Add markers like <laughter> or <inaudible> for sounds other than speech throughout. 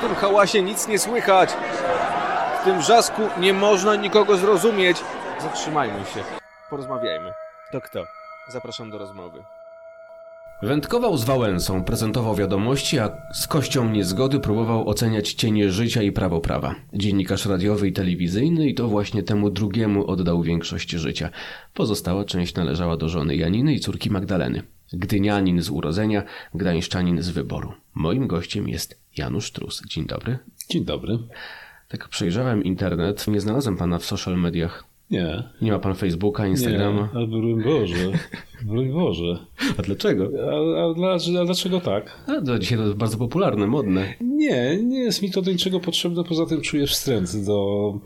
W tym hałasie nic nie słychać. W tym wrzasku nie można nikogo zrozumieć. Zatrzymajmy się. Porozmawiajmy. To kto? Zapraszam do rozmowy. Wędkował z Wałęsą, prezentował wiadomości, a z kością niezgody próbował oceniać cienie życia i prawo prawa. Dziennikarz radiowy i telewizyjny i to właśnie temu drugiemu oddał większość życia. Pozostała część należała do żony Janiny i córki Magdaleny. Gdynianin z urodzenia, gdańszczanin z wyboru. Moim gościem jest Janusz Trus. Dzień dobry. Dzień dobry. Tak przejrzałem internet, nie znalazłem pana w social mediach. Nie. Nie ma pan Facebooka, Instagrama? Nie, ale broń Boże. Broń Boże. <laughs> A dlaczego? A, a, a, dlaczego tak? A, to dzisiaj to jest bardzo popularne, modne. Nie, nie jest mi to do niczego potrzebne, poza tym czuję wstręt do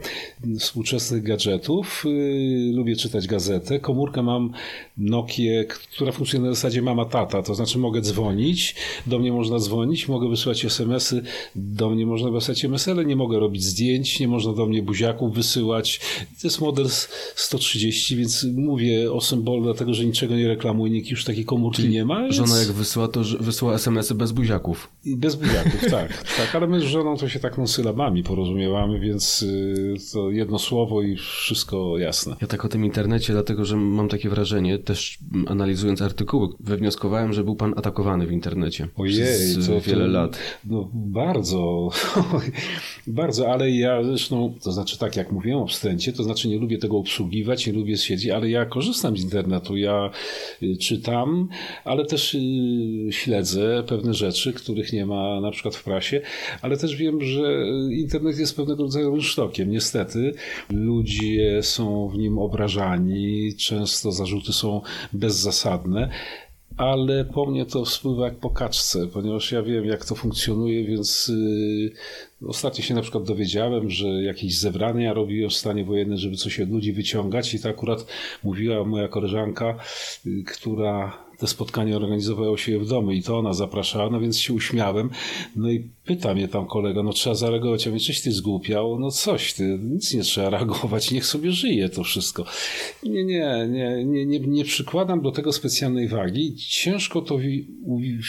współczesnych gadżetów. Yy, lubię czytać gazetę. Komórkę mam Nokię, która funkcjonuje na zasadzie mama tata, to znaczy mogę dzwonić, do mnie można dzwonić, mogę wysyłać smsy, do mnie można wysłać MSL, nie mogę robić zdjęć, nie można do mnie buziaków wysyłać. To jest model 130, więc mówię o symbolu, dlatego że niczego nie reklamuję, nikt już takiej komórki nie ma. Więc... Żona jak wysyła, to wysyła smsy bez buziaków. Bez buziaków, tak, tak. Ale my z żoną to się tak no, sylabami porozumiewamy, więc y, to jedno słowo i wszystko jasne. Ja tak o tym internecie, dlatego że mam takie wrażenie, też analizując artykuły, wywnioskowałem, że był pan atakowany w internecie. Ojej, przez to, wiele to, lat. No bardzo, <laughs> bardzo, ale ja zresztą, to znaczy tak jak mówiłem o wstręcie, to znaczy nie lubię tego obsługiwać, nie lubię siedzieć, ale ja korzystam z internetu, ja y, czytam, ale też y, śledzę pewne rzeczy, których nie ma na przykład w prasie, ale też wiem, że internet jest pewnego rodzaju rynsztokiem. Niestety ludzie są w nim obrażani, często zarzuty są bezzasadne ale po mnie to spływa jak po kaczce, ponieważ ja wiem, jak to funkcjonuje, więc yy, ostatnio się na przykład dowiedziałem, że jakieś zebrania robiłem w stanie wojennym, żeby coś od ludzi wyciągać i to akurat mówiła moja koleżanka, yy, która te spotkania organizowało się w domu i to ona zapraszała, no więc się uśmiałem. No i pyta mnie tam kolega, no trzeba zareagować, a mnie coś ty zgłupiał, no coś ty, nic nie trzeba reagować, niech sobie żyje to wszystko. Nie, nie, nie, nie, nie, nie przykładam do tego specjalnej wagi. Ciężko to,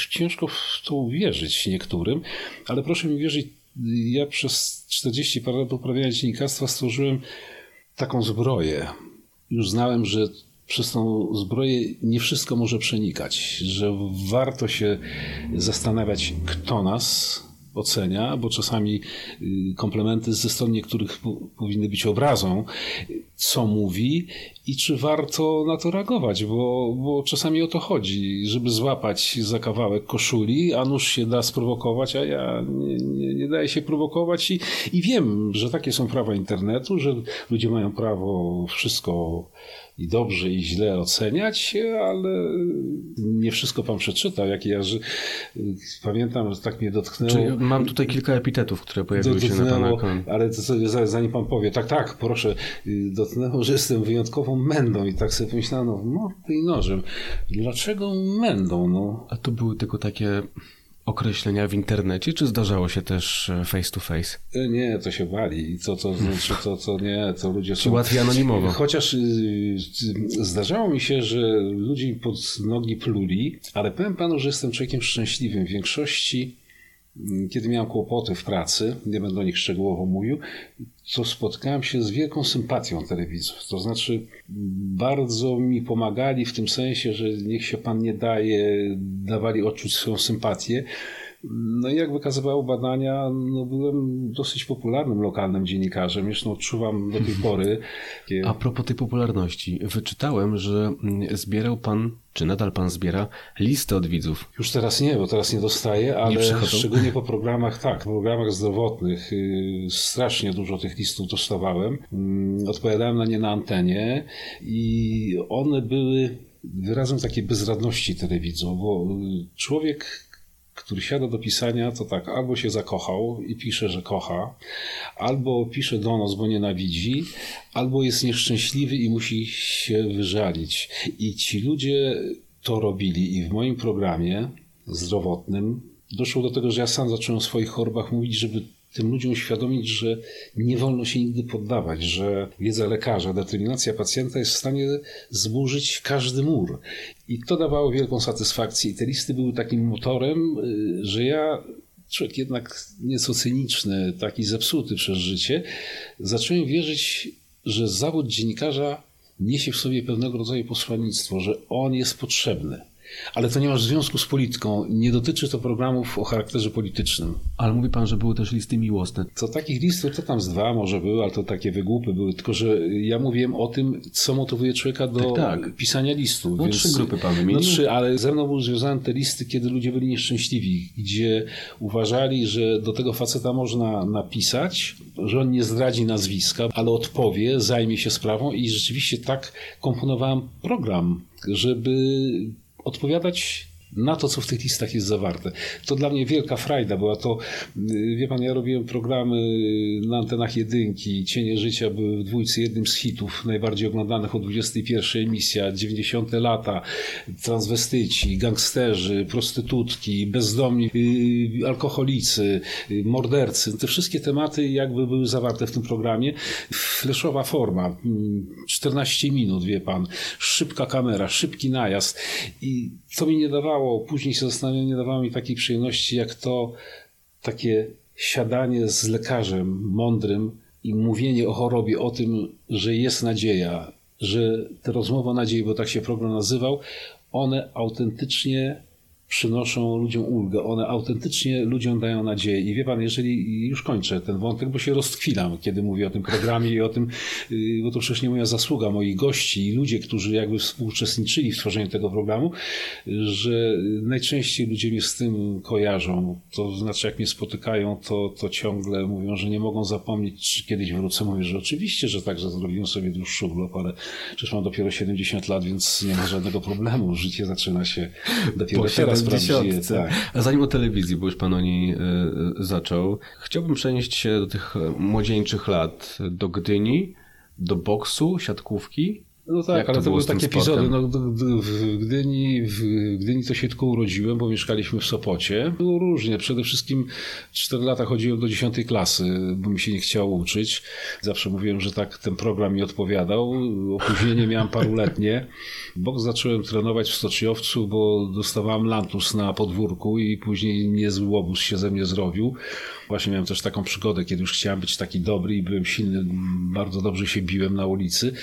ciężko w to uwierzyć niektórym, ale proszę mi wierzyć, ja przez 40 parę lat uprawiania dziennikarstwa stworzyłem taką zbroję. Już znałem, że przez tą zbroję nie wszystko może przenikać, że warto się zastanawiać, kto nas ocenia, bo czasami y, komplementy ze strony niektórych powinny być obrazą, co mówi i czy warto na to reagować, bo, bo czasami o to chodzi, żeby złapać za kawałek koszuli, a nóż się da sprowokować, a ja nie, nie, nie daję się prowokować i, i wiem, że takie są prawa internetu, że ludzie mają prawo wszystko i dobrze i źle oceniać, ale nie wszystko pan przeczytał. Jak ja że, pamiętam, że tak mnie dotknęło. Czyli mam tutaj kilka epitetów, które pojawiły się na pana. Ale to sobie zanim pan powie, tak, tak, proszę, dotknęło, że jestem wyjątkową mędą i tak sobie pomyślałem, no, no i nożem. Dlaczego mędą? No? A to były tylko takie określenia w internecie, czy zdarzało się też e, face to face? E, nie, to się bali. I to, to znaczy, to, to nie, to ludzie są... łatwiej anonimowo. Chociaż y, zdarzało mi się, że ludzi pod nogi pluli, ale powiem panu, że jestem człowiekiem szczęśliwym. W większości kiedy miałem kłopoty w pracy, nie będę o nich szczegółowo mówił, to spotkałem się z wielką sympatią telewizów. To znaczy, bardzo mi pomagali w tym sensie, że niech się pan nie daje, dawali odczuć swoją sympatię. No i jak wykazywały badania, no byłem dosyć popularnym lokalnym dziennikarzem, zresztą odczuwam do tej pory. <laughs> A propos tej popularności, wyczytałem, że zbierał pan, czy nadal pan zbiera, listy od widzów. Już teraz nie, bo teraz nie dostaję, ale szczególnie po <laughs> programach, tak, programach zdrowotnych yy, strasznie dużo tych listów dostawałem. Yy, odpowiadałem na nie na antenie i one były wyrazem takiej bezradności telewizji, bo człowiek który siada do pisania, to tak, albo się zakochał i pisze, że kocha, albo pisze do nas, bo nienawidzi, albo jest nieszczęśliwy i musi się wyżalić. I ci ludzie to robili i w moim programie zdrowotnym doszło do tego, że ja sam zacząłem o swoich chorobach mówić, żeby tym ludziom uświadomić, że nie wolno się nigdy poddawać, że wiedza lekarza, determinacja pacjenta jest w stanie zburzyć każdy mur. I to dawało wielką satysfakcję. I te listy były takim motorem, y, że ja człowiek jednak nieco cyniczny, taki zepsuty przez życie, zacząłem wierzyć, że zawód dziennikarza niesie w sobie pewnego rodzaju posłannictwo, że on jest potrzebny. Ale to nie ma związku z polityką. Nie dotyczy to programów o charakterze politycznym. Ale mówi pan, że były też listy miłosne. To takich listów to tam z dwa może były, ale to takie wygłupy były. Tylko, że ja mówiłem o tym, co motywuje człowieka do Tak, tak. pisania listu. No, więc- trzy grupy pan No wymienił. trzy, ale ze mną były związane te listy, kiedy ludzie byli nieszczęśliwi, gdzie uważali, że do tego faceta można napisać, że on nie zdradzi nazwiska, ale odpowie, zajmie się sprawą i rzeczywiście tak komponowałem program, żeby odpowiadać na to, co w tych listach jest zawarte. To dla mnie wielka frajda była to, y, wie pan, ja robiłem programy na antenach jedynki, Cienie Życia były w dwójce jednym z hitów najbardziej oglądanych o 21 emisja, 90 lata, transwestyci, gangsterzy, prostytutki, bezdomni, y, alkoholicy, y, mordercy. Te wszystkie tematy jakby były zawarte w tym programie. Fleszowa forma, mm, 14 minut, wie pan, szybka kamera, szybki najazd i to mi nie dawało, później się zastanawiam, nie dawało mi takiej przyjemności jak to takie siadanie z lekarzem mądrym i mówienie o chorobie, o tym, że jest nadzieja, że te rozmowy o nadziei, bo tak się program nazywał, one autentycznie przynoszą ludziom ulgę, one autentycznie ludziom dają nadzieję. I wie pan, jeżeli już kończę ten wątek, bo się roztkwilam, kiedy mówię o tym programie i o tym, yy, bo to przecież nie moja zasługa, moich gości i ludzie, którzy jakby współuczestniczyli w tworzeniu tego programu, że najczęściej ludzie mnie z tym kojarzą. To znaczy, jak mnie spotykają, to, to ciągle mówią, że nie mogą zapomnieć, czy kiedyś wrócę. Mówię, że oczywiście, że tak, że zrobiłem sobie dłuższy urlop, ale przecież mam dopiero 70 lat, więc nie ma żadnego problemu. Życie zaczyna się dopiero Po teraz prawdziwie. 70. Tak. A zanim o telewizji, bo już pan o niej e, zaczął, chciałbym przenieść się do tych e, młodzieńczych lat, do Gdyni, do boksu, siatkówki. No tak, Jak ale to to, były takie epizody. No, w, Gdyni, w Gdyni to się tylko urodziłem, bo mieszkaliśmy w Sopocie. Było różnie. Przede wszystkim 4 lata chodziłem do 10 klasy, bo mi się nie chciało uczyć. Zawsze mówiłem, że tak ten program mi odpowiadał. Opóźnienie miałem paruletnie. Boks zacząłem trenować w Stoczyjowcu, bo dostawałem lantus na podwórku i później niezły łobuz się ze mnie zrobił. Właśnie miałem też taką przygodę, kiedy już chciałem być taki dobry i byłem silny, bardzo dobrze się biłem na ulicy,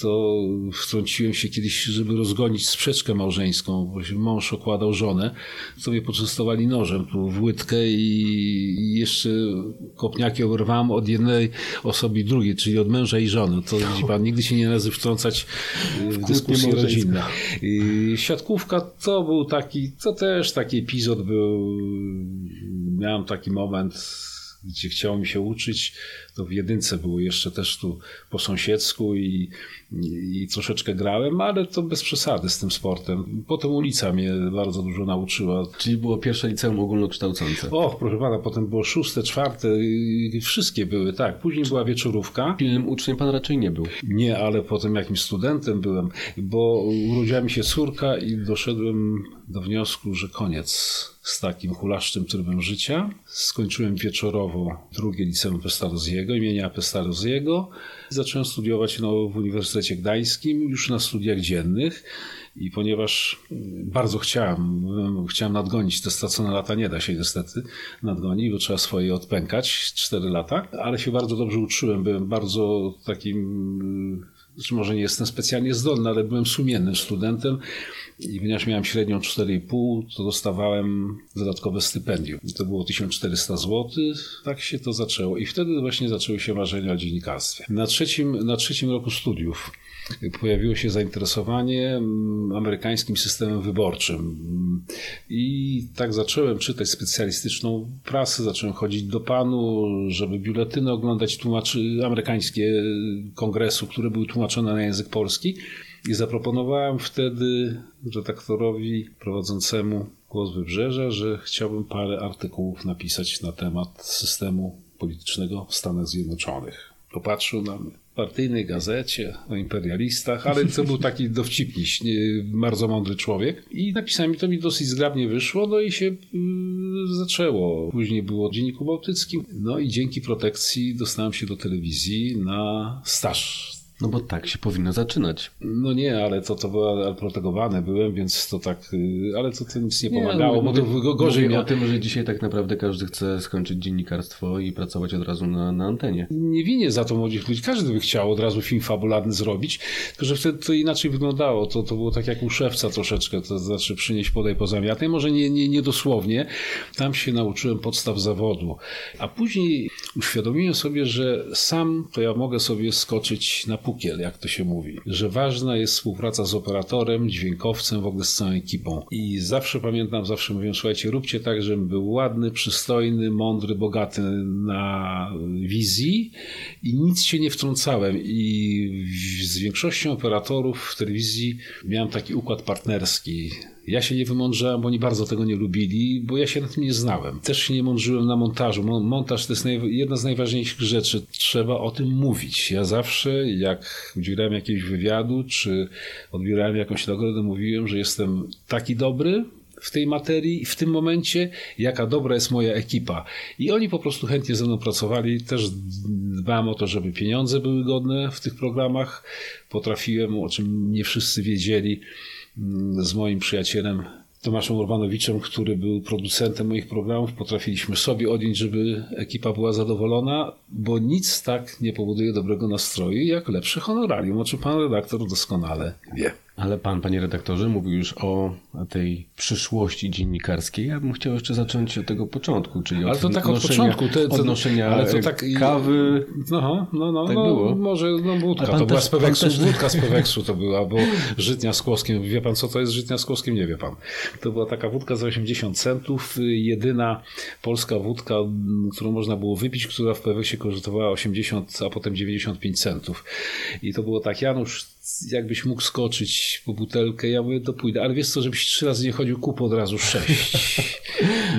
to wtrąciłem się kiedyś, żeby rozgonić sprzeczkę małżeńską, bo się mąż okładał żonę, sobie poczęstowali nożem tu w łydkę i jeszcze kopniaki oberwałem od jednej osoby drugiej, czyli od męża i żony. To widzi pan, nigdy się nie należy wtrącać w rodzinne. I Siatkówka to był taki, to też taki epizod był, miałem taki moment, gdzie chciało mi się uczyć, to w jedynce było jeszcze też tu po sąsiedzku i, i troszeczkę grałem, ale to bez przesady z tym sportem. Potem ulica mnie bardzo dużo nauczyła. Czyli było pierwsze liceum ogólnokształcące. Och, proszę pana, potem było szóste, czwarte, i wszystkie były, tak. Później była wieczorówka. Pilnym uczniem pan raczej nie był. Nie, ale potem jakimś studentem byłem, bo urodziła mi się córka i doszedłem do wniosku, że koniec z takim hulaszczym trybem życia. Skończyłem wieczorowo drugie liceum Imienia Pestalozziego. Zacząłem studiować no, w Uniwersytecie Gdańskim, już na studiach dziennych. I ponieważ mm, bardzo chciałem, chciałem nadgonić te stracone lata, nie da się niestety nadgonić, bo trzeba swoje odpękać, 4 lata, ale się bardzo dobrze uczyłem, byłem bardzo takim, czy może nie jestem specjalnie zdolny, ale byłem sumiennym studentem i ponieważ miałem średnią 4,5, to dostawałem dodatkowe stypendium. I to było 1400 zł, tak się to zaczęło. I wtedy właśnie zaczęły się marzenia o dziennikarstwie. Na trzecim, na trzecim roku studiów pojawiło się zainteresowanie mm, amerykańskim systemem wyborczym. I tak zacząłem czytać specjalistyczną prasę, zacząłem chodzić do panu, żeby biuletyny oglądać tłumaczy, amerykańskie kongresu, które były tłumaczone na język polski. I zaproponowałem wtedy redaktorowi prowadzącemu Głos Wybrzeża, że chciałbym parę artykułów napisać na temat systemu politycznego w Stanach Zjednoczonych. Popatrzył na mnie w partyjnej gazecie o imperialistach, ale to był taki <laughs> dowcipniś, bardzo mądry człowiek. I napisałem, to mi dosyć zgrabnie wyszło, no i się y, zaczęło. Później było w Dzienniku Bałtyckim, no i dzięki protekcji dostałem się do telewizji na staż No bo tak się powinno zaczynać. No nie, ale to, to było protegowane byłem, więc to tak, y, ale to, to nic nie pomagało, nie, bo to gorzej mówię o tym, że dzisiaj tak naprawdę każdy chce skończyć dziennikarstwo i pracować od razu na, na antenie. Nie winię za to młodych ludzi, każdy by chciał od razu film fabularny zrobić, tylko że wtedy to inaczej wyglądało, to, to było tak jak u szewca troszeczkę, to znaczy przynieść podaj poza miatem, może nie, nie, nie dosłownie, tam się nauczyłem podstaw zawodu, a później uświadomiłem sobie, że sam to ja mogę sobie skoczyć na pukiel, jak to się mówi. Że ważna jest współpraca z operatorem, dźwiękowcem, w ogóle z całą ekipą. I zawsze pamiętam, zawsze mówię, słuchajcie, róbcie tak, żebym był ładny, przystojny, mądry, bogaty na wizji i nic się nie wtrącałem. I z większością operatorów w telewizji miałem taki układ partnerski ja się nie wymądrzałem, bo oni bardzo tego nie lubili, bo ja się na tym nie znałem. Też się nie mądrzyłem na montażu. Montaż to jest jedna z najważniejszych rzeczy. Trzeba o tym mówić. Ja zawsze, jak udzielałem jakiegoś wywiadu, czy odbierałem jakąś nagrodę, mówiłem, że jestem taki dobry, w tej materii w tym momencie, jaka dobra jest moja ekipa. I oni po prostu chętnie ze mną pracowali. Też dbałem o to, żeby pieniądze były godne w tych programach. Potrafiłem, o czym nie wszyscy wiedzieli, z moim przyjacielem Tomaszem Urbanowiczem, który był producentem moich programów, potrafiliśmy sobie odjąć, żeby ekipa była zadowolona, bo nic tak nie powoduje dobrego nastroju jak lepsze honorarium, o czym pan redaktor doskonale wie. Ale pan, panie redaktorze, mówił już o tej przyszłości dziennikarskiej. Ja bym chciał jeszcze zacząć od tego początku, czyli ale to tak od początku. Te, odnoszenia ale to tak, kawy. No, no, no, tak no było. może no, wódka. To była z Peweksu, też... wódka z Peweksu to była, bo żytnia z kłoskiem. Wie pan, co to jest żytnia z kłoskiem? Nie wie pan. To była taka wódka za 80 centów. Jedyna polska wódka, którą można było wypić, która w Peweksie kosztowała 80, a potem 95 centów. I to było tak, Janusz, jakbyś mógł skoczyć po butelkę, ja mówię, to pójdę. Ale wiesz co, żebyś trzy razy nie chodził, kup od razu sześć. <laughs>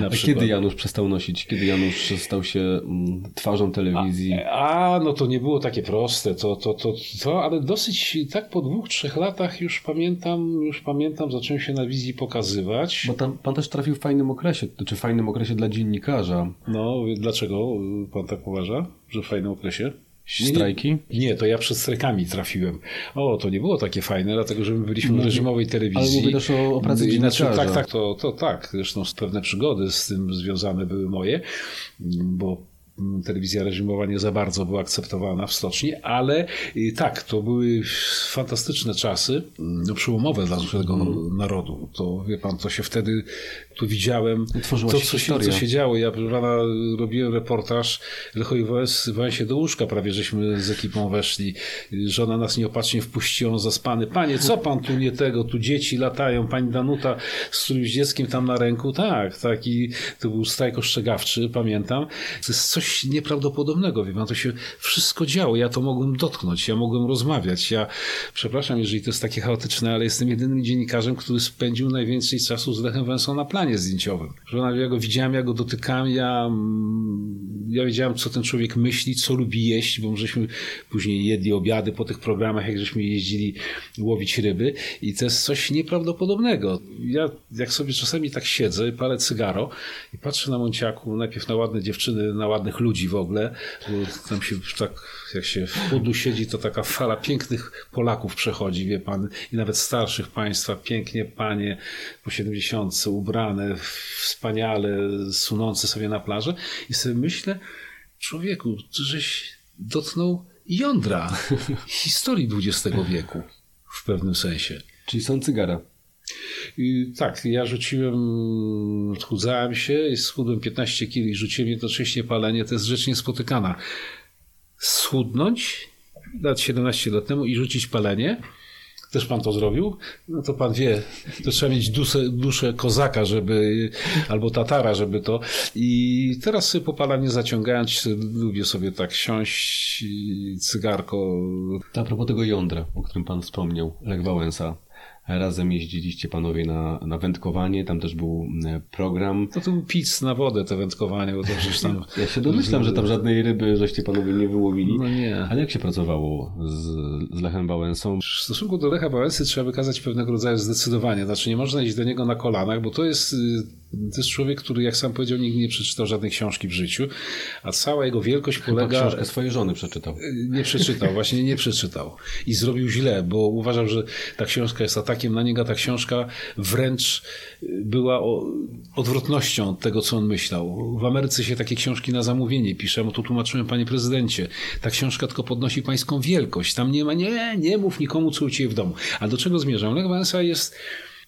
A kiedy Janusz przestał nosić? Kiedy Janusz stał się mm, twarzą telewizji? A, a, no to nie było takie proste, to, to, to, to, ale dosyć tak po dwóch, trzech latach już pamiętam, już pamiętam, zacząłem się na wizji pokazywać. Bo tam, pan też trafił w fajnym okresie, czy w fajnym okresie dla dziennikarza. No, dlaczego pan tak uważa, że w fajnym okresie? Strajki? Nie, nie, to ja przed strajkami trafiłem. O, to nie było takie fajne, dlatego że my byliśmy w reżimowej telewizji. Ale mówię też o, o pracy znaczy, Tak, tak, to, to tak. Zresztą pewne przygody z tym związane były moje, bo telewizja reżimowa nie za bardzo była akceptowana w stoczni, ale tak, to były fantastyczne czasy, no, przełomowe dla naszego mm. narodu. To wie pan, to się wtedy tu widziałem, Tworzyła to się co, się, co się działo. Ja rana robiłem reportaż, Lechojwałem się do łóżka, prawie żeśmy z ekipą weszli. Żona nas nieopatrznie wpuściła, on zaspany. Panie, co pan tu nie tego, tu dzieci latają, pani Danuta z którymś dzieckiem tam na ręku. Tak, taki, to był strajk ostrzegawczy, pamiętam. To jest coś coś nieprawdopodobnego, wie pan, to się wszystko działo, ja to mogłem dotknąć, ja mogłem rozmawiać, ja, przepraszam, jeżeli to jest takie chaotyczne, ale jestem jedynym dziennikarzem, który spędził najwięcej czasu z Lechem Węsą na planie zdjęciowym. Ja go widziałem, ja go dotykam, ja, mm, ja wiedziałem, co ten człowiek myśli, co lubi jeść, bo żeśmy później jedli obiady po tych programach, jak żeśmy jeździli łowić ryby i to jest coś nieprawdopodobnego. Ja jak sobie czasami tak siedzę, palę cygaro i patrzę na Monciaku, najpierw na ładne dziewczyny, na ładnych ludzi w ogóle, bo tam się tak, jak się w chudu siedzi, to taka fala pięknych Polaków przechodzi, wie pan, i nawet starszych państwa, pięknie panie po 70 ubrane, wspaniale, sunące sobie na plażę i sobie myślę, człowieku, żeś dotknął jądra <laughs> historii XX wieku w pewnym sensie. Czyli są cygara. I tak, ja rzuciłem, chudzałem się, schudłem 15 kg i rzuciłem jednocześnie palenie, to jest rzecz niespotykana. Schudnąć, lat 17 lat temu i rzucić palenie, też pan to zrobił? No to pan wie, to trzeba mieć duszę, duszę kozaka, żeby, albo tatara, żeby to. I teraz sobie popalanie zaciągając, lubię sobie tak siąść, cygarko. A propos tego jądra, o którym pan wspomniał, Lech Wałęsa. Razem jeździliście panowie na, na wędkowanie, tam też był program. To, to był pic na wodę, te wędkowanie, bo to <laughs> przecież tam... Ja się domyślam, że tam żadnej ryby żeście panowie nie wyłowili. No nie. Ale jak się pracowało z, z Lechem Wałęsą? W stosunku do Lecha Wałęsy trzeba wykazać pewnego rodzaju zdecydowanie. Znaczy nie można iść do niego na kolanach, bo to jest y, To jest człowiek, który, jak sam powiedział, nigdy nie przeczytał żadnej książki w życiu, a cała jego wielkość Chyba polega... książkę swojej żony przeczytał. Nie przeczytał, właśnie nie przeczytał. I zrobił źle, bo uważam, że ta książka jest atakiem na niego. Ta książka wręcz była o, odwrotnością tego, co on myślał. W Ameryce się takie książki na zamówienie pisze, bo tu tłumaczyłem, panie prezydencie, ta książka tylko podnosi pańską wielkość. Tam nie ma, nie, nie mów nikomu, co u ciebie w domu. A do czego zmierzam? Lech Wałęsa jest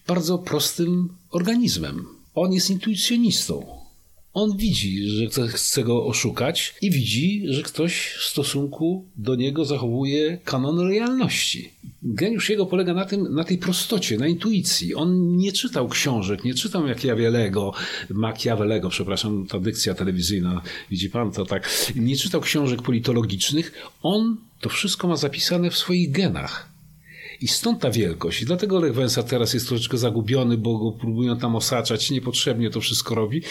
bardzo prostym organizmem. On jest intuicjonistą. On widzi, że ktoś chce go oszukać i widzi, że ktoś w stosunku do niego zachowuje kanon lojalności. Geniusz jego polega na tym, na tej prostocie, na intuicji. On nie czytał książek, nie czytał Machiavellego, Machiavellego, przepraszam, ta dykcja telewizyjna, widzi pan to tak. Nie czytał książek politologicznych. On to wszystko ma zapisane w swoich genach. I stąd ta wielkość. I dlatego Lech Węsa teraz jest troszeczkę zagubiony, bo go próbują tam osaczać, niepotrzebnie to wszystko robi.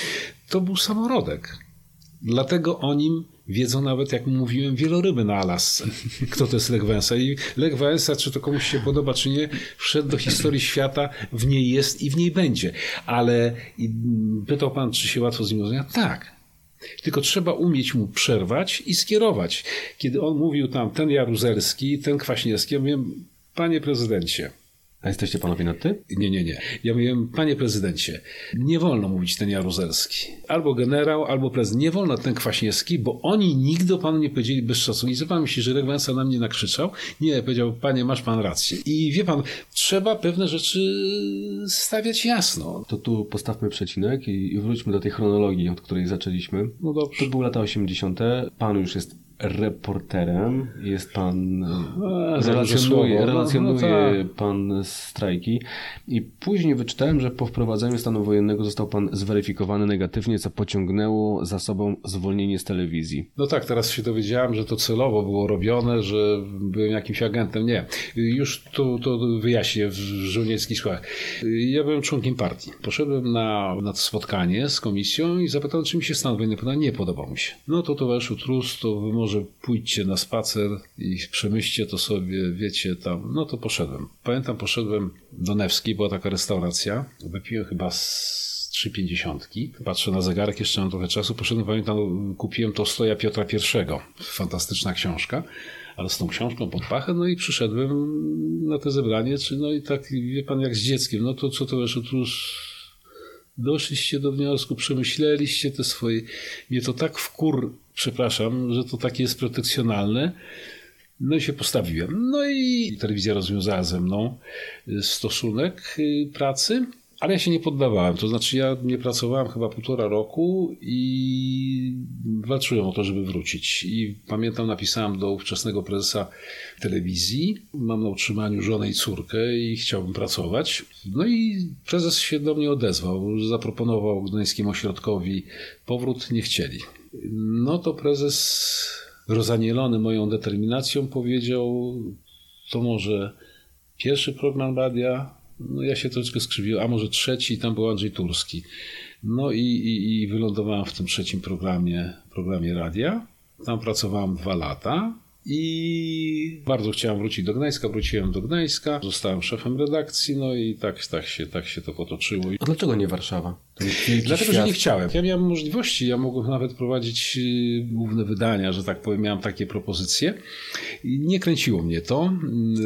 To był samorodek. Dlatego o nim wiedzą nawet, jak mówiłem, wieloryby na Alasce. Kto to jest Lech Węsa. I Lech Węsa, czy to komuś się podoba, czy nie, wszedł do historii świata, w niej jest i w niej będzie. Ale pytał pan, czy się łatwo z nim rozmawia? Tak. Tylko trzeba umieć mu przerwać i skierować. Kiedy on mówił tam ten Jaruzelski, ten Kwaśniewski, ja mówię, Panie prezydencie. A jesteście panowie nad ty? Nie, nie, nie. Ja mówiłem, panie prezydencie, nie wolno mówić ten Jaruzelski. Albo generał, albo prezydent. Nie wolno ten Kwaśniewski, bo oni nigdy panu nie powiedzieli bez szacunku. I co pan myśli, że Lech Wałęsa na mnie nakrzyczał? Nie, powiedział, panie, masz pan rację. I wie pan, trzeba pewne rzeczy stawiać jasno. To tu postawmy przecinek i, i wróćmy do tej chronologii, od której zaczęliśmy. No dobrze. To były lata 80. Pan już jest reporterem, jest pan, A, relacjonuje, no, relacjonuje no tak. pan strajki i później wyczytałem, że po wprowadzeniu stanu wojennego został pan zweryfikowany negatywnie, co pociągnęło za sobą zwolnienie z telewizji. No tak, teraz się dowiedziałem, że to celowo było robione, że byłem jakimś agentem. Nie, już to, to wyjaśnię w żołnierskich szkołach. Ja byłem członkiem partii. Poszedłem na, na spotkanie z komisją i zapytałem, czy mi się stan wojenny podoba. Nie podobał mi się. No to towarzyszu Trus, to wy może pójdźcie na spacer i przemyślcie to sobie, wiecie, tam. No to poszedłem. Pamiętam, poszedłem do Newskiej, była taka restauracja. Wypiłem chyba z trzy pięćdziesiątki. Patrzę na zegarek, jeszcze mam trochę czasu. Poszedłem, pamiętam, kupiłem Tolstoja Piotra I. Fantastyczna książka. Ale z tą książką pod pachę, no i przyszedłem na to zebranie, czy no i tak, wie pan, jak z dzieckiem, no to co to wiesz, otóż doszliście do wniosku, przemyśleliście te swoje, mnie to tak wkur, przepraszam, że to takie jest protekcjonalne, no i się postawiłem. No i telewizja rozwiązała ze mną stosunek pracy, ale ja się nie poddawałem. To znaczy, ja nie pracowałem chyba półtora roku i walczyłem o to, żeby wrócić. I pamiętam, napisałem do ówczesnego prezesa telewizji. Mam na utrzymaniu żonę i córkę i chciałbym pracować. No i prezes się do mnie odezwał. Zaproponował Gdańskiemu Ośrodkowi powrót. Nie chcieli. No to prezes, rozanielony moją determinacją, powiedział: To może pierwszy program radia, no ja się troszeczkę skrzywiłem, a może trzeci, tam był Andrzej Turski. No i, i, i wylądowałem w tym trzecim programie, programie radia. Tam pracowałem dwa lata i bardzo chciałem wrócić do Gdańska. Wróciłem do Gdańska, zostałem szefem redakcji, no i tak, tak, się, tak się to potoczyło. A dlaczego nie Warszawa? Dlatego, że nie chciałem. Ja miałem możliwości, ja mogłem nawet prowadzić y, główne wydania, że tak powiem, miałem takie propozycje. I nie kręciło mnie to.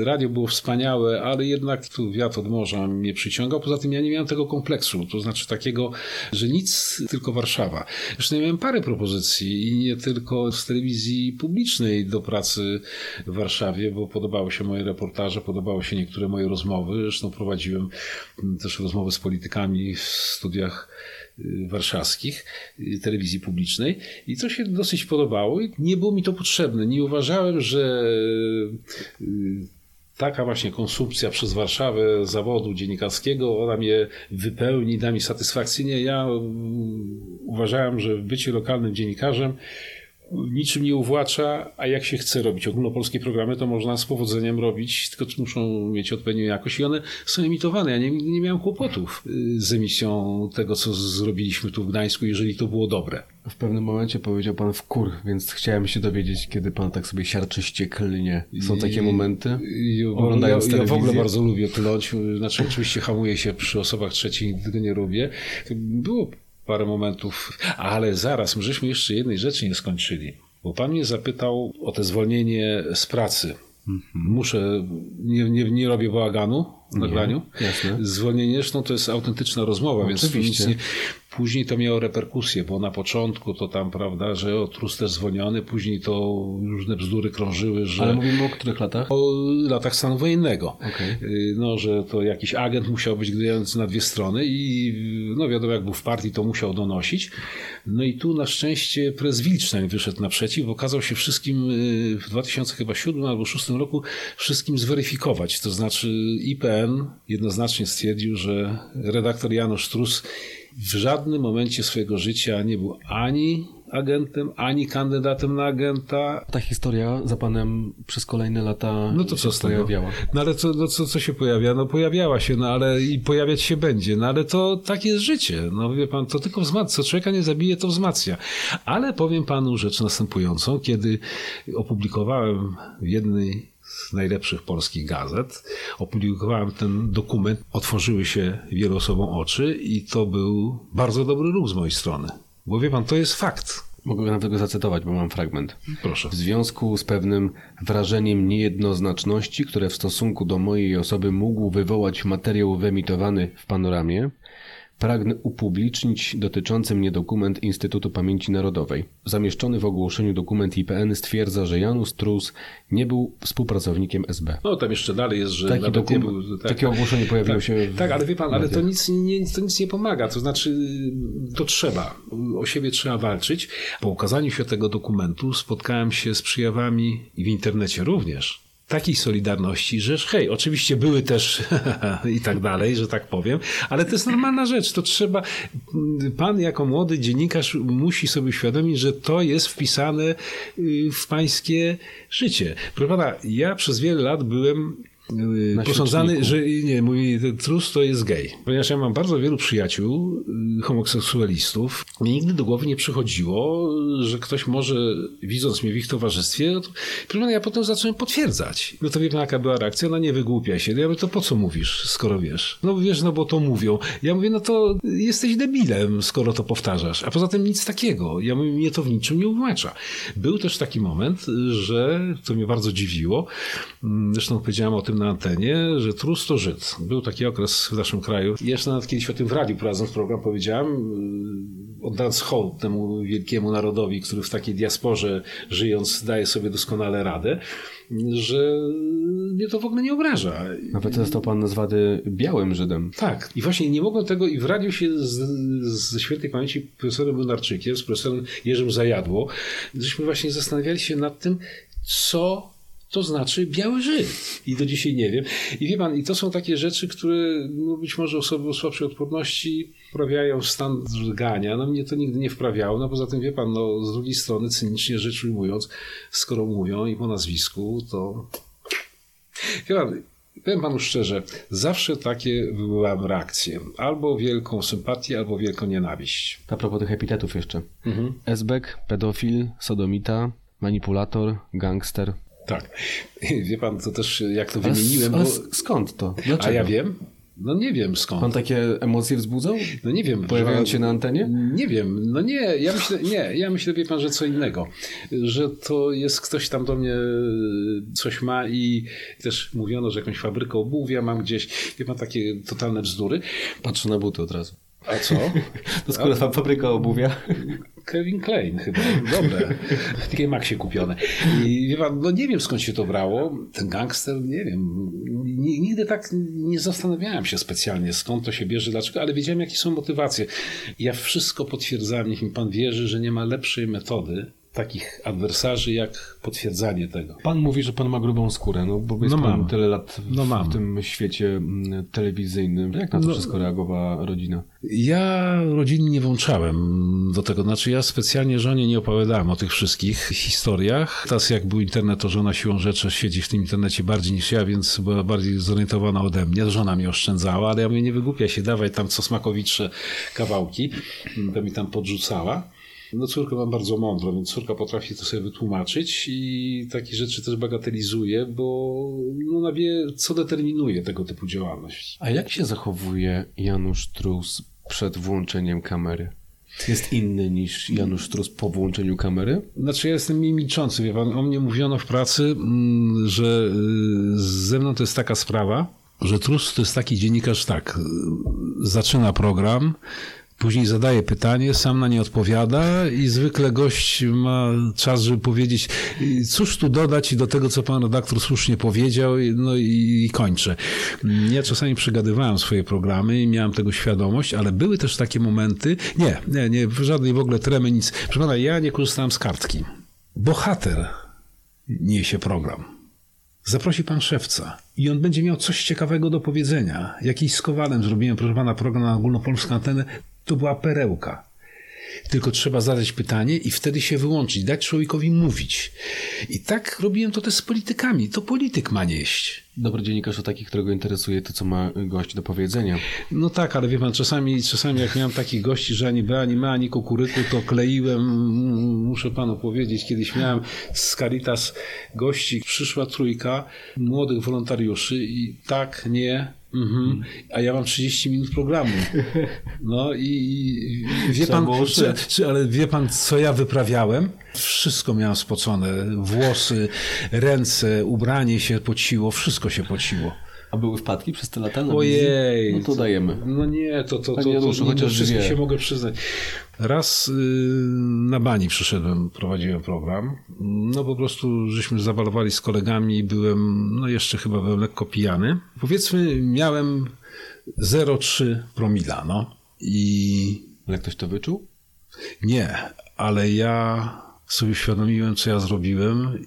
Radio było wspaniałe, ale jednak tu wiatr od morza mnie przyciągał. Poza tym ja nie miałem tego kompleksu, to znaczy takiego, że nic, tylko Warszawa. Zresztą ja miałem parę propozycji i nie tylko z telewizji publicznej do pracy w Warszawie, bo podobały się moje reportaże, podobały się niektóre moje rozmowy. Zresztą prowadziłem też rozmowy z politykami w studiach warszawskich, telewizji publicznej i to się dosyć podobało i nie było mi to potrzebne. Nie uważałem, że taka właśnie konsumpcja przez Warszawę zawodu dziennikarskiego, ona mnie wypełni, da mi satysfakcję. Nie, ja uważałem, że bycie lokalnym dziennikarzem niczym nie uwłacza, a jak się chce robić ogólnopolskie programy, to można z powodzeniem robić, tylko muszą mieć odpowiednią jakość i one są emitowane. Ja nie, nie miałem kłopotów y, z emisją tego, co zrobiliśmy tu w Gdańsku, jeżeli to było dobre. W pewnym momencie powiedział pan w kur, więc chciałem się dowiedzieć, kiedy pan tak sobie siarczyście klnie. Są takie momenty? I, Oglądając ja, ja w ogóle bardzo lubię kląć. Znaczy, oczywiście hamuję się przy osobach trzecich, nigdy tego nie lubię. Było parę momentów, ale zaraz, my żeśmy jeszcze jednej rzeczy nie skończyli. Bo pan mnie zapytał o te zwolnienie z pracy. Muszę, nie, nie, nie robię bałaganu nagraniu. jasne. Zwolnienie, zresztą to jest autentyczna rozmowa, więc Oczywiście. nic nie, później to miało reperkusje, bo na początku to tam, prawda, że o trus też zwolniony, później to różne bzdury krążyły, że Ale mówimy o których latach? o latach stanu wojennego. Okej. Y, No, że to jakiś agent musiał być grający na dwie strony i no wiadomo, jak był w partii, to musiał donosić. No i tu na szczęście prez Wilczek wyszedł naprzeciw, bo okazał się wszystkim y, w 2007 albo 2006 roku wszystkim zweryfikować. To znaczy IPN jednoznacznie stwierdził, że redaktor Janusz Trus w żadnym momencie swojego życia nie był ani agentem, ani kandydatem na agenta, Ta historia za panem przez kolejne lata no to się co tego? pojawiała. No ale co, no co, co się pojawia? No pojawiała się, no ale i pojawiać się będzie. No ale to tak jest życie. No wie pan, to tylko wzmacnia. Co człowieka nie zabije, to wzmacnia. Ale powiem panu rzecz następującą. Kiedy opublikowałem w jednej z najlepszych polskich gazet, opublikowałem ten dokument, otworzyły się wielu osobom oczy i to był bardzo dobry ruch z mojej strony. Bo wie pan, to jest fakt. Mogę nawet tego zacytować, bo mam fragment. Proszę. W związku z pewnym wrażeniem niejednoznaczności, które w stosunku do mojej osoby mógł wywołać materiał wyemitowany w panoramie, pragnę upublicznić dotyczący mnie dokument Instytutu Pamięci Narodowej. Zamieszczony w ogłoszeniu dokument IPN stwierdza, że Janusz Trus nie był współpracownikiem SB. No tam jeszcze dalej jest, że Taki dokument- był... takie ogłoszenie pojawiło tak, się w Tak, ale wie pan, ale to nic, nie, to nic nie pomaga. To znaczy, to trzeba. O siebie trzeba walczyć. Po ukazaniu się tego dokumentu spotkałem się z przyjawami i w internecie również. Takiej solidarności, że hej, oczywiście były też <laughs> i tak dalej, że tak powiem, ale to jest normalna rzecz. To trzeba, pan jako młody dziennikarz musi sobie uświadomić, że to jest wpisane y, w pańskie życie. Proszę pana, ja przez wiele lat byłem posądzany, że nie, mówi, trus to jest gej. Ponieważ ja mam bardzo wielu przyjaciół, y, homoseksualistów, mi nigdy do głowy nie przychodziło, że ktoś może, widząc mnie w ich towarzystwie, no to, ja potem zacząłem potwierdzać. No to wie pan, jaka była reakcja? No nie wygłupiaj się. Ja mówię, to po co mówisz, skoro wiesz? No wiesz, no bo to mówią. Ja mówię, no to jesteś debilem, skoro to powtarzasz. A poza tym nic takiego. Ja mówię, mnie to w niczym nie uwłacza. Był też taki moment, że, to mnie bardzo dziwiło, mm, zresztą powiedziałem o tym na antenie, że trus to Żyd. Był taki okres w naszym kraju. Jeszcze nawet kiedyś o tym w radiu prowadząc program powiedziałem, yy, oddając hołd temu wielkiemu narodowi, który w takiej diasporze żyjąc daje sobie doskonale radę, że mnie to w ogóle nie obraża. Nawet został pan nazwany białym Żydem. Tak. I właśnie nie mogłem tego, i w radiu się z, ze świętej pamięci profesorem Lunarczykiem, z profesorem Jerzym Zajadło, żeśmy właśnie zastanawiali się nad tym, co to znaczy biały Żyd. I do dzisiaj nie wiem. I wie pan, i to są takie rzeczy, które no być może osoby o słabszej odporności wprawiają w stan drgania. No mnie to nigdy nie wprawiało. No poza tym, wie pan, no z drugiej strony, cynicznie rzecz ujmując, skoro mówią i po nazwisku, to Wie pan, powiem panu szczerze, zawsze takie wywołałem reakcje. Albo wielką sympatię, albo wielką nienawiść. A propos tych epitetów jeszcze. Mhm. Esbek, pedofil, sodomita, manipulator, gangster. Tak. <laughs> Wie pan, to też jak to Ale, wymieniłem, ale bo... skąd to? A Dlaczego? ja wiem? No nie wiem skąd. Pan takie emocje wzbudzał? No nie wiem. Pojawiając się na antenie? Nie wiem. No nie, ja myślę, nie, ja myślę, wie pan, że co innego. Że to jest ktoś tam do mnie coś ma i też mówiono, że jakąś fabrykę obuwia mam gdzieś. Wie pan, takie totalne bzdury. Patrzę na buty od razu. A co? <laughs> To skoro fa- fabryka obuwia. <laughs> Kevin Klein chyba. Dobre. W takiej Maxie kupione. I wie pan, no nie wiem skąd się to brało. Ten gangster, nie wiem. Ni- Nigdy tak nie zastanawiałem się specjalnie skąd to się bierze, dlaczego, ale wiedziałem jakie są motywacje. Ja wszystko potwierdzałem, niech mi pan wierzy, że nie ma lepszej metody takich adwersarzy jak potwierdzanie tego. Pan mówi, że pan ma grubą skórę, no bo jest No pan mam. tyle lat w, No mam. w tym świecie mm, telewizyjnym. Jak na to No. wszystko reagowała rodzina? Ja rodziny nie włączałem do tego, znaczy ja specjalnie żonie nie opowiadałem o tych wszystkich historiach. Teraz jak był internet, to żona siłą rzeczy siedzi w tym internecie bardziej niż ja, więc była bardziej zorientowana ode mnie. Żona mnie oszczędzała, ale ja mówię, nie wygłupia się, dawaj tam co smakowicze kawałki. To mi tam podrzucała. No córkę mam bardzo mądrą, więc córka potrafi to sobie wytłumaczyć i takie rzeczy też bagatelizuje, bo no, ona wie, co determinuje tego typu działalność. A jak się zachowuje Janusz Trus przed włączeniem kamery? Jest inny niż Janusz Trus po włączeniu kamery? Znaczy ja jestem milczący, wie pan, o mnie mówiono w pracy, mm, że y, ze mną to jest taka sprawa, że Trus to jest taki dziennikarz, tak, y, zaczyna program, później zadaje pytanie, sam na nie odpowiada i zwykle gość ma czas, żeby powiedzieć, cóż tu dodać do tego, co pan redaktor słusznie powiedział, no i, i kończę. Ja czasami przegadywałem swoje programy i miałem tego świadomość, ale były też takie momenty, nie, nie, nie, żadnej w ogóle tremy, nic. Proszę pana, ja nie korzystałem z kartki. Bohater niesie program. Zaprosi pan szewca i on będzie miał coś ciekawego do powiedzenia. Jakiś z Kowalem zrobiłem, proszę pana, program na ogólnopolską antenę. To była perełka. Tylko trzeba zadać pytanie i wtedy się wyłączyć, dać człowiekowi mówić. I tak robiłem to też z politykami. To polityk ma nieść. Dobry dziennikarz to taki, którego interesuje to, co ma gość do powiedzenia. No tak, ale wie pan, czasami, czasami jak miałem takich gości, że ani B, ani ma, ani kukuryku, to kleiłem, muszę panu powiedzieć, kiedyś miałem z Caritas gości, przyszła trójka młodych wolontariuszy i tak, nie, mhm, a ja mam 30 minut programu. No i, i wie pan, czy, czy, ale wie pan, co ja wyprawiałem? Wszystko miałem spocone, włosy, ręce, ubranie się pociło, wszystko się pociło. A były wpadki przez te lata? Ojej. No to dajemy. No nie, to, to, to, Panie to, Januszu, to, chociaż wszystko się mogę przyznać. Raz y, na bani przyszedłem, prowadziłem program. No po prostu żeśmy zawalowali z kolegami i byłem, no jeszcze chyba byłem lekko pijany. Powiedzmy miałem 0,3 promila, no. I Ale ktoś to wyczuł? nie, ale ja sobie uświadomiłem, co ja zrobiłem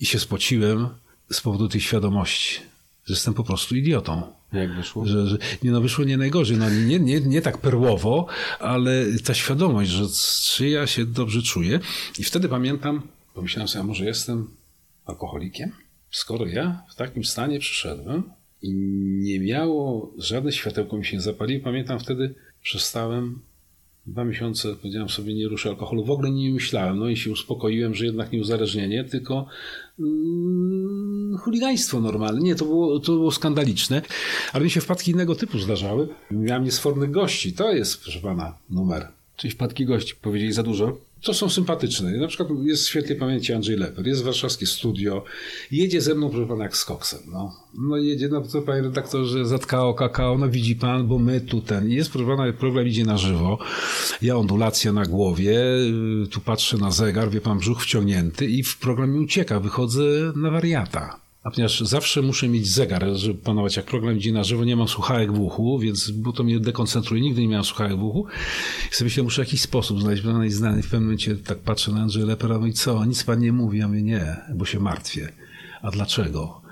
i się spociłem z powodu tej świadomości, że jestem po prostu idiotą. Jak wyszło? Że, że nie no, wyszło nie najgorzej. No, nie, nie, nie tak perłowo, ale ta świadomość, że czy ja się dobrze czuję. I wtedy pamiętam, pomyślałem sobie, a może jestem alkoholikiem? Skoro ja w takim stanie przyszedłem i nie miało, żadne światełko mi się nie zapaliło, pamiętam wtedy przestałem dwa miesiące, powiedziałem sobie, nie ruszę alkoholu. W ogóle nie myślałem. No i się uspokoiłem, że jednak nie uzależnienie, tylko mm, chuligaństwo normalne. Nie, to było, to było skandaliczne. Ale mi się wpadki innego typu zdarzały. Miałem niesfornych gości. To jest, proszę pana, numer. Czyli wpadki gości powiedzieli za dużo? To są sympatyczne. Na przykład jest w świetnej pamięci Andrzej Leper, jest warszawskie studio, jedzie ze mną, proszę pana, jak z koksem. No, no jedzie, no to panie redaktorze, zatkało kakao, no widzi pan, bo my tu ten. Jest, proszę pana, program idzie na żywo, ja ondulacja na głowie, y, tu patrzę na zegar, wie pan, brzuch wciągnięty i w programie ucieka, wychodzę na wariata. A ponieważ zawsze muszę mieć zegar, żeby panować, jak program idzie na żywo, nie mam słuchawek w uchu, więc bo to mnie dekoncentruje, nigdy nie miałem słuchawek w uchu. I sobie myślę, muszę jakiś sposób znaleźć, i znany. W pewnym momencie tak patrzę na Andrzeja Lepera, no i co, nic pan nie mówi? Ja mówię, nie, bo się martwię. A dlaczego?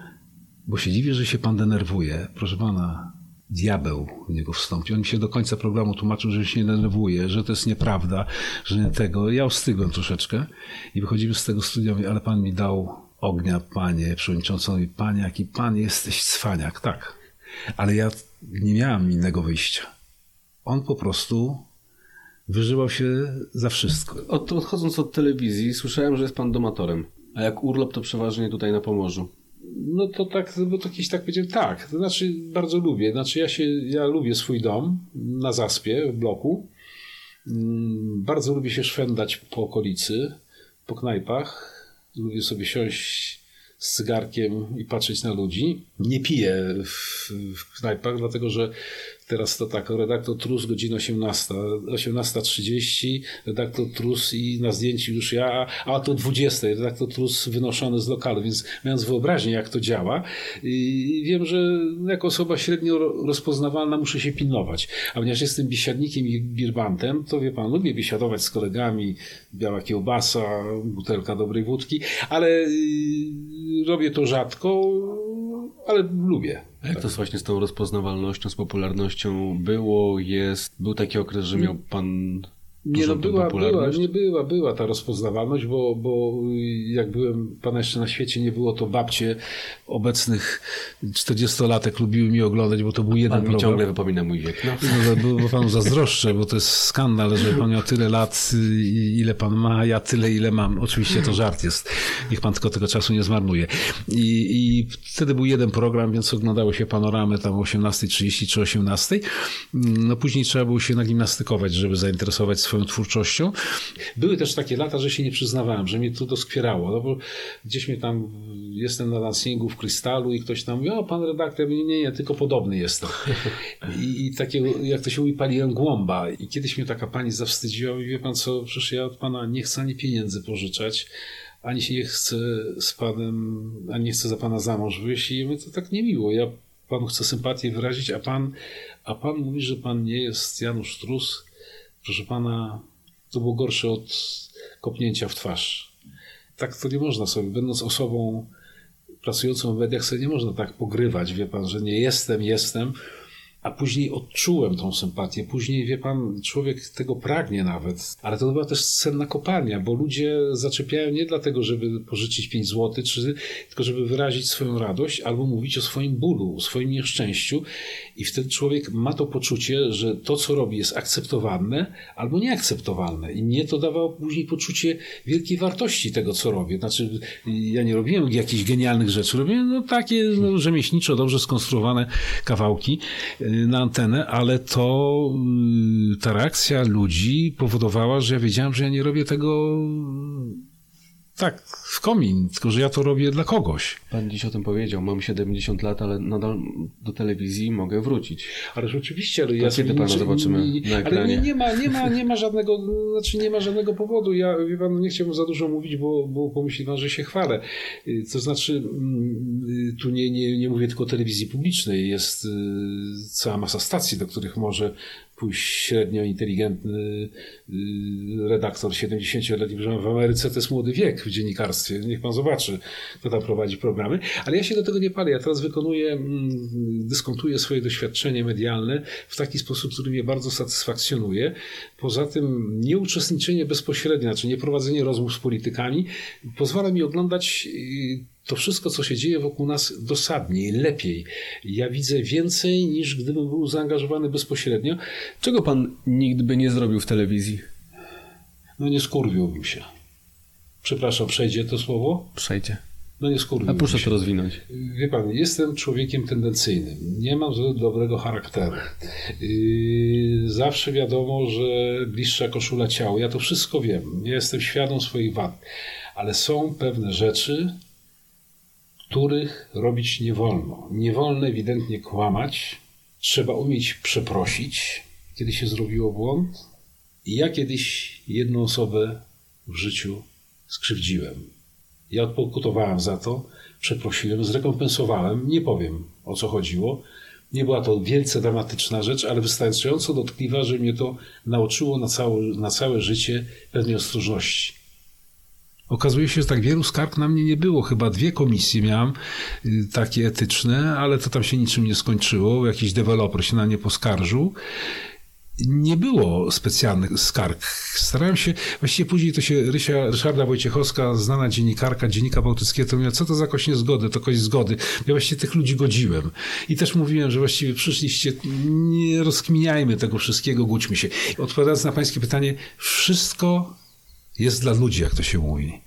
Bo się dziwię, że się pan denerwuje. Proszę pana, diabeł w niego wstąpił. On mi się do końca programu tłumaczył, że się nie denerwuje, że to jest nieprawda, że nie tego. Ja ostygłem troszeczkę i wychodzimy z tego studia, ale pan mi dał ognia, panie przewodniczący. Panie, jaki pan jesteś cwaniak. Tak, ale ja nie miałem innego wyjścia. On po prostu wyżywał się za wszystko. Od, odchodząc od telewizji, słyszałem, że jest pan domatorem. A jak urlop, to przeważnie tutaj na Pomorzu. No to tak, bo to kiedyś tak powiedziałem, tak, to znaczy bardzo lubię, znaczy ja się, ja lubię swój dom na zaspie w bloku, Mm, bardzo lubię się szwendać po okolicy, po knajpach, lubię sobie siąść z cygarkiem i patrzeć na ludzi. Nie piję w, w knajpach, dlatego że Teraz to tak, redaktor Trus, godzina 18, 18.30, redaktor Trus i na zdjęciu już ja, a to 20, redaktor Trus wynoszony z lokalu, więc mając wyobraźnię, jak to działa, i wiem, że jako osoba średnio rozpoznawalna muszę się pilnować. A ponieważ jestem biesiadnikiem i birbantem, to wie pan, lubię biesiadować z kolegami, biała kiełbasa, butelka dobrej wódki, ale y, robię to rzadko, ale lubię. A jak to właśnie z tą rozpoznawalnością, z popularnością było, jest? Był taki okres, że miał pan nie, no była, była, nie była, była ta rozpoznawalność, bo, bo jak byłem pana jeszcze na świecie, nie było to babcie obecnych 40-latek lubiły mi oglądać, bo to był jeden pan program. ciągle wypomina mój wiek. No. No, bo, bo panu zazdroszczę, bo to jest skandal, że pan miał tyle lat, ile pan ma, ja tyle, ile mam. Oczywiście to żart jest. Niech pan tylko tego czasu nie zmarnuje. I, i wtedy był jeden program, więc oglądało się panoramę tam o 18.30 czy 18.00. No później trzeba było się nagimnastykować, żeby zainteresować swoją twórczością. Były też takie lata, że się nie przyznawałem, że mnie to doskwierało, no bo gdzieś mnie tam, jestem na dancingu w Krystalu i ktoś tam mówi, o pan redaktor, nie, nie, nie, tylko podobny jestem. I, i takie, jak to się mówi, paliłem głąba. I kiedyś mnie taka pani zawstydziła i wie pan co, przecież ja od pana nie chcę ani pieniędzy pożyczać, ani się nie chcę z panem, ani nie chcę za pana za mąż wyjść i mnie to tak niemiło. Ja panu chcę sympatię wyrazić, a pan, a pan mówi, że pan nie jest Janusz Trus, Proszę pana, to było gorsze od kopnięcia w twarz. Tak to nie można sobie, będąc osobą pracującą w mediach, sobie nie można tak pogrywać, wie pan, że nie jestem, jestem, a później odczułem tą sympatię. Później, wie pan, człowiek tego pragnie nawet. Ale to była też cenna kopalnia, bo ludzie zaczepiają nie dlatego, żeby pożyczyć 5 zł, czy, tylko żeby wyrazić swoją radość albo mówić o swoim bólu, o swoim nieszczęściu. I wtedy człowiek ma to poczucie, że to, co robi, jest akceptowalne albo nieakceptowalne. I mnie to dawało później poczucie wielkiej wartości tego, co robię. Znaczy, ja nie robiłem jakichś genialnych rzeczy, robiłem no, takie no, rzemieślniczo, dobrze skonstruowane kawałki na antenę, ale to y, ta reakcja ludzi powodowała, że ja wiedziałem, że ja nie robię tego tak, w komin, tylko że ja to robię dla kogoś. Pan dziś o tym powiedział, mam 70 lat, ale nadal do telewizji mogę wrócić. Ale rzeczywiście, ale to ja kiedy pana zobaczymy nie, na ekranie? Ale nie, nie, ma, nie, ma, nie ma żadnego, znaczy nie ma żadnego powodu. Ja wie pan, nie chciałbym za dużo mówić, bo, bo pomyśli pan, że się chwalę. Y, to znaczy, mm, tu nie, nie, nie mówię tylko o telewizji publicznej, jest y, cała masa stacji, do których może pójść średnio inteligentny y, redaktor 70-letni, w Ameryce to jest młody wiek w dziennikarstwie. Niech pan zobaczy, kto tam prowadzi programy. Ale ja się do tego nie palę. Ja teraz wykonuję, mm, dyskontuję swoje doświadczenie medialne w taki sposób, który mnie bardzo satysfakcjonuje. Poza tym nieuczestniczenie bezpośrednie, znaczy nie prowadzenie rozmów z politykami, pozwala mi oglądać y, to wszystko, co się dzieje wokół nas, dosadniej, lepiej. Ja widzę więcej niż gdybym był zaangażowany bezpośrednio. Czego pan nigdy by nie zrobił w telewizji? No nie skurwiłbym się. Przepraszam, przejdzie to słowo? Przejdzie. No nie skurwiłbym A proszę się. to rozwinąć. Wie pan, jestem człowiekiem tendencyjnym. Nie mam zbyt dobrego charakteru. Yy, zawsze wiadomo, że bliższa koszula ciało. Ja to wszystko wiem. Ja jestem świadom swoich wad. Ale są pewne rzeczy, których robić nie wolno. Nie wolno ewidentnie kłamać. Trzeba umieć przeprosić, kiedy się zrobiło błąd. I ja kiedyś jedną osobę w życiu skrzywdziłem. Ja odpokutowałem za to, przeprosiłem, zrekompensowałem. Nie powiem o co chodziło. Nie była to wielce dramatyczna rzecz, ale wystarczająco dotkliwa, że mnie to nauczyło na całe, na całe życie pewnej ostrożności. Okazuje się, że tak wielu skarg na mnie nie było. Chyba dwie komisje miałem y, takie etyczne, ale to tam się niczym nie skończyło. Jakiś deweloper się na nie poskarżył. Nie było specjalnych skarg. Starałem się, właściwie później to się Rysia, Ryszarda Wojciechowska, znana dziennikarka Dziennika Bałtyckiego, to mówiła, co to za kość niezgody, to kość zgody. Ja właściwie tych ludzi godziłem. I też mówiłem, że właściwie przyszliście, nie rozkminiajmy tego wszystkiego, gódźmy się. Odpowiadając na pańskie pytanie, wszystko jest dla ludzi, jak to się mówi.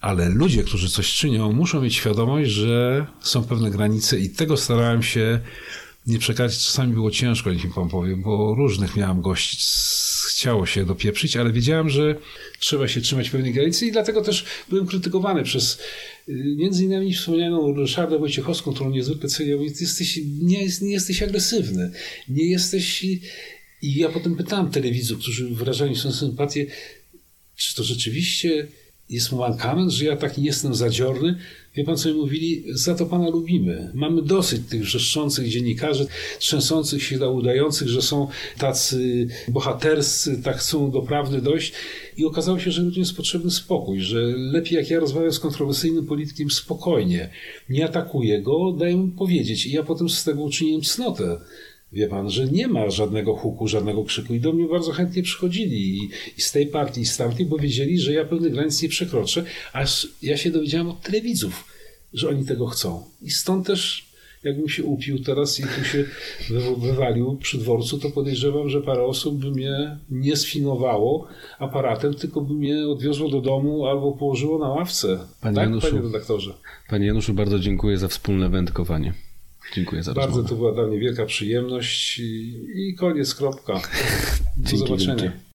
Ale ludzie, którzy coś czynią, muszą mieć świadomość, że są pewne granice i tego starałem się nie przekraczać. Czasami było ciężko, niech mi pan powie, bo różnych miałem gości. chciało się dopieprzyć, ale wiedziałem, że trzeba się trzymać pewnej granicy i dlatego też byłem krytykowany przez y, między innymi wspomnianą Ryszardę Wojciechowską, którą niezwykle cenię. Jesteś, nie, nie jesteś agresywny, nie jesteś... I ja potem pytałem telewidzów, którzy wyrażali swoją sympatię, czy to rzeczywiście jest mankament, że ja taki nie jestem zadziorny? Wie pan, co mi mówili? Za to pana lubimy. Mamy dosyć tych wrzeszczących dziennikarzy, trzęsących się, udających, że są tacy bohaterscy, tak chcą do prawdy dojść. I okazało się, że ludziom jest potrzebny spokój, że lepiej jak ja rozmawiam z kontrowersyjnym politykiem spokojnie, nie atakuję go, daję mu powiedzieć. I ja potem z tego uczyniłem cnotę. Wie pan, że nie ma żadnego huku, żadnego krzyku i do mnie bardzo chętnie przychodzili i, i z tej partii, i z tamtej, bo wiedzieli, że ja pewnych granic nie przekroczę, aż ja się dowiedziałem od telewidzów, że oni tego chcą. I stąd też, jakbym się upił teraz i tu się <laughs> wy- wywalił przy dworcu, to podejrzewam, że parę osób by mnie nie sfinowało aparatem, tylko by mnie odwiozło do domu albo położyło na ławce. Panie tak, Januszu, panie redaktorze? Panie Januszu, bardzo dziękuję za wspólne wędkowanie. Dziękuję za Bardzo rozmowę. to była dla mnie wielka przyjemność i, i koniec, kropka. Do zobaczenia. wielkie.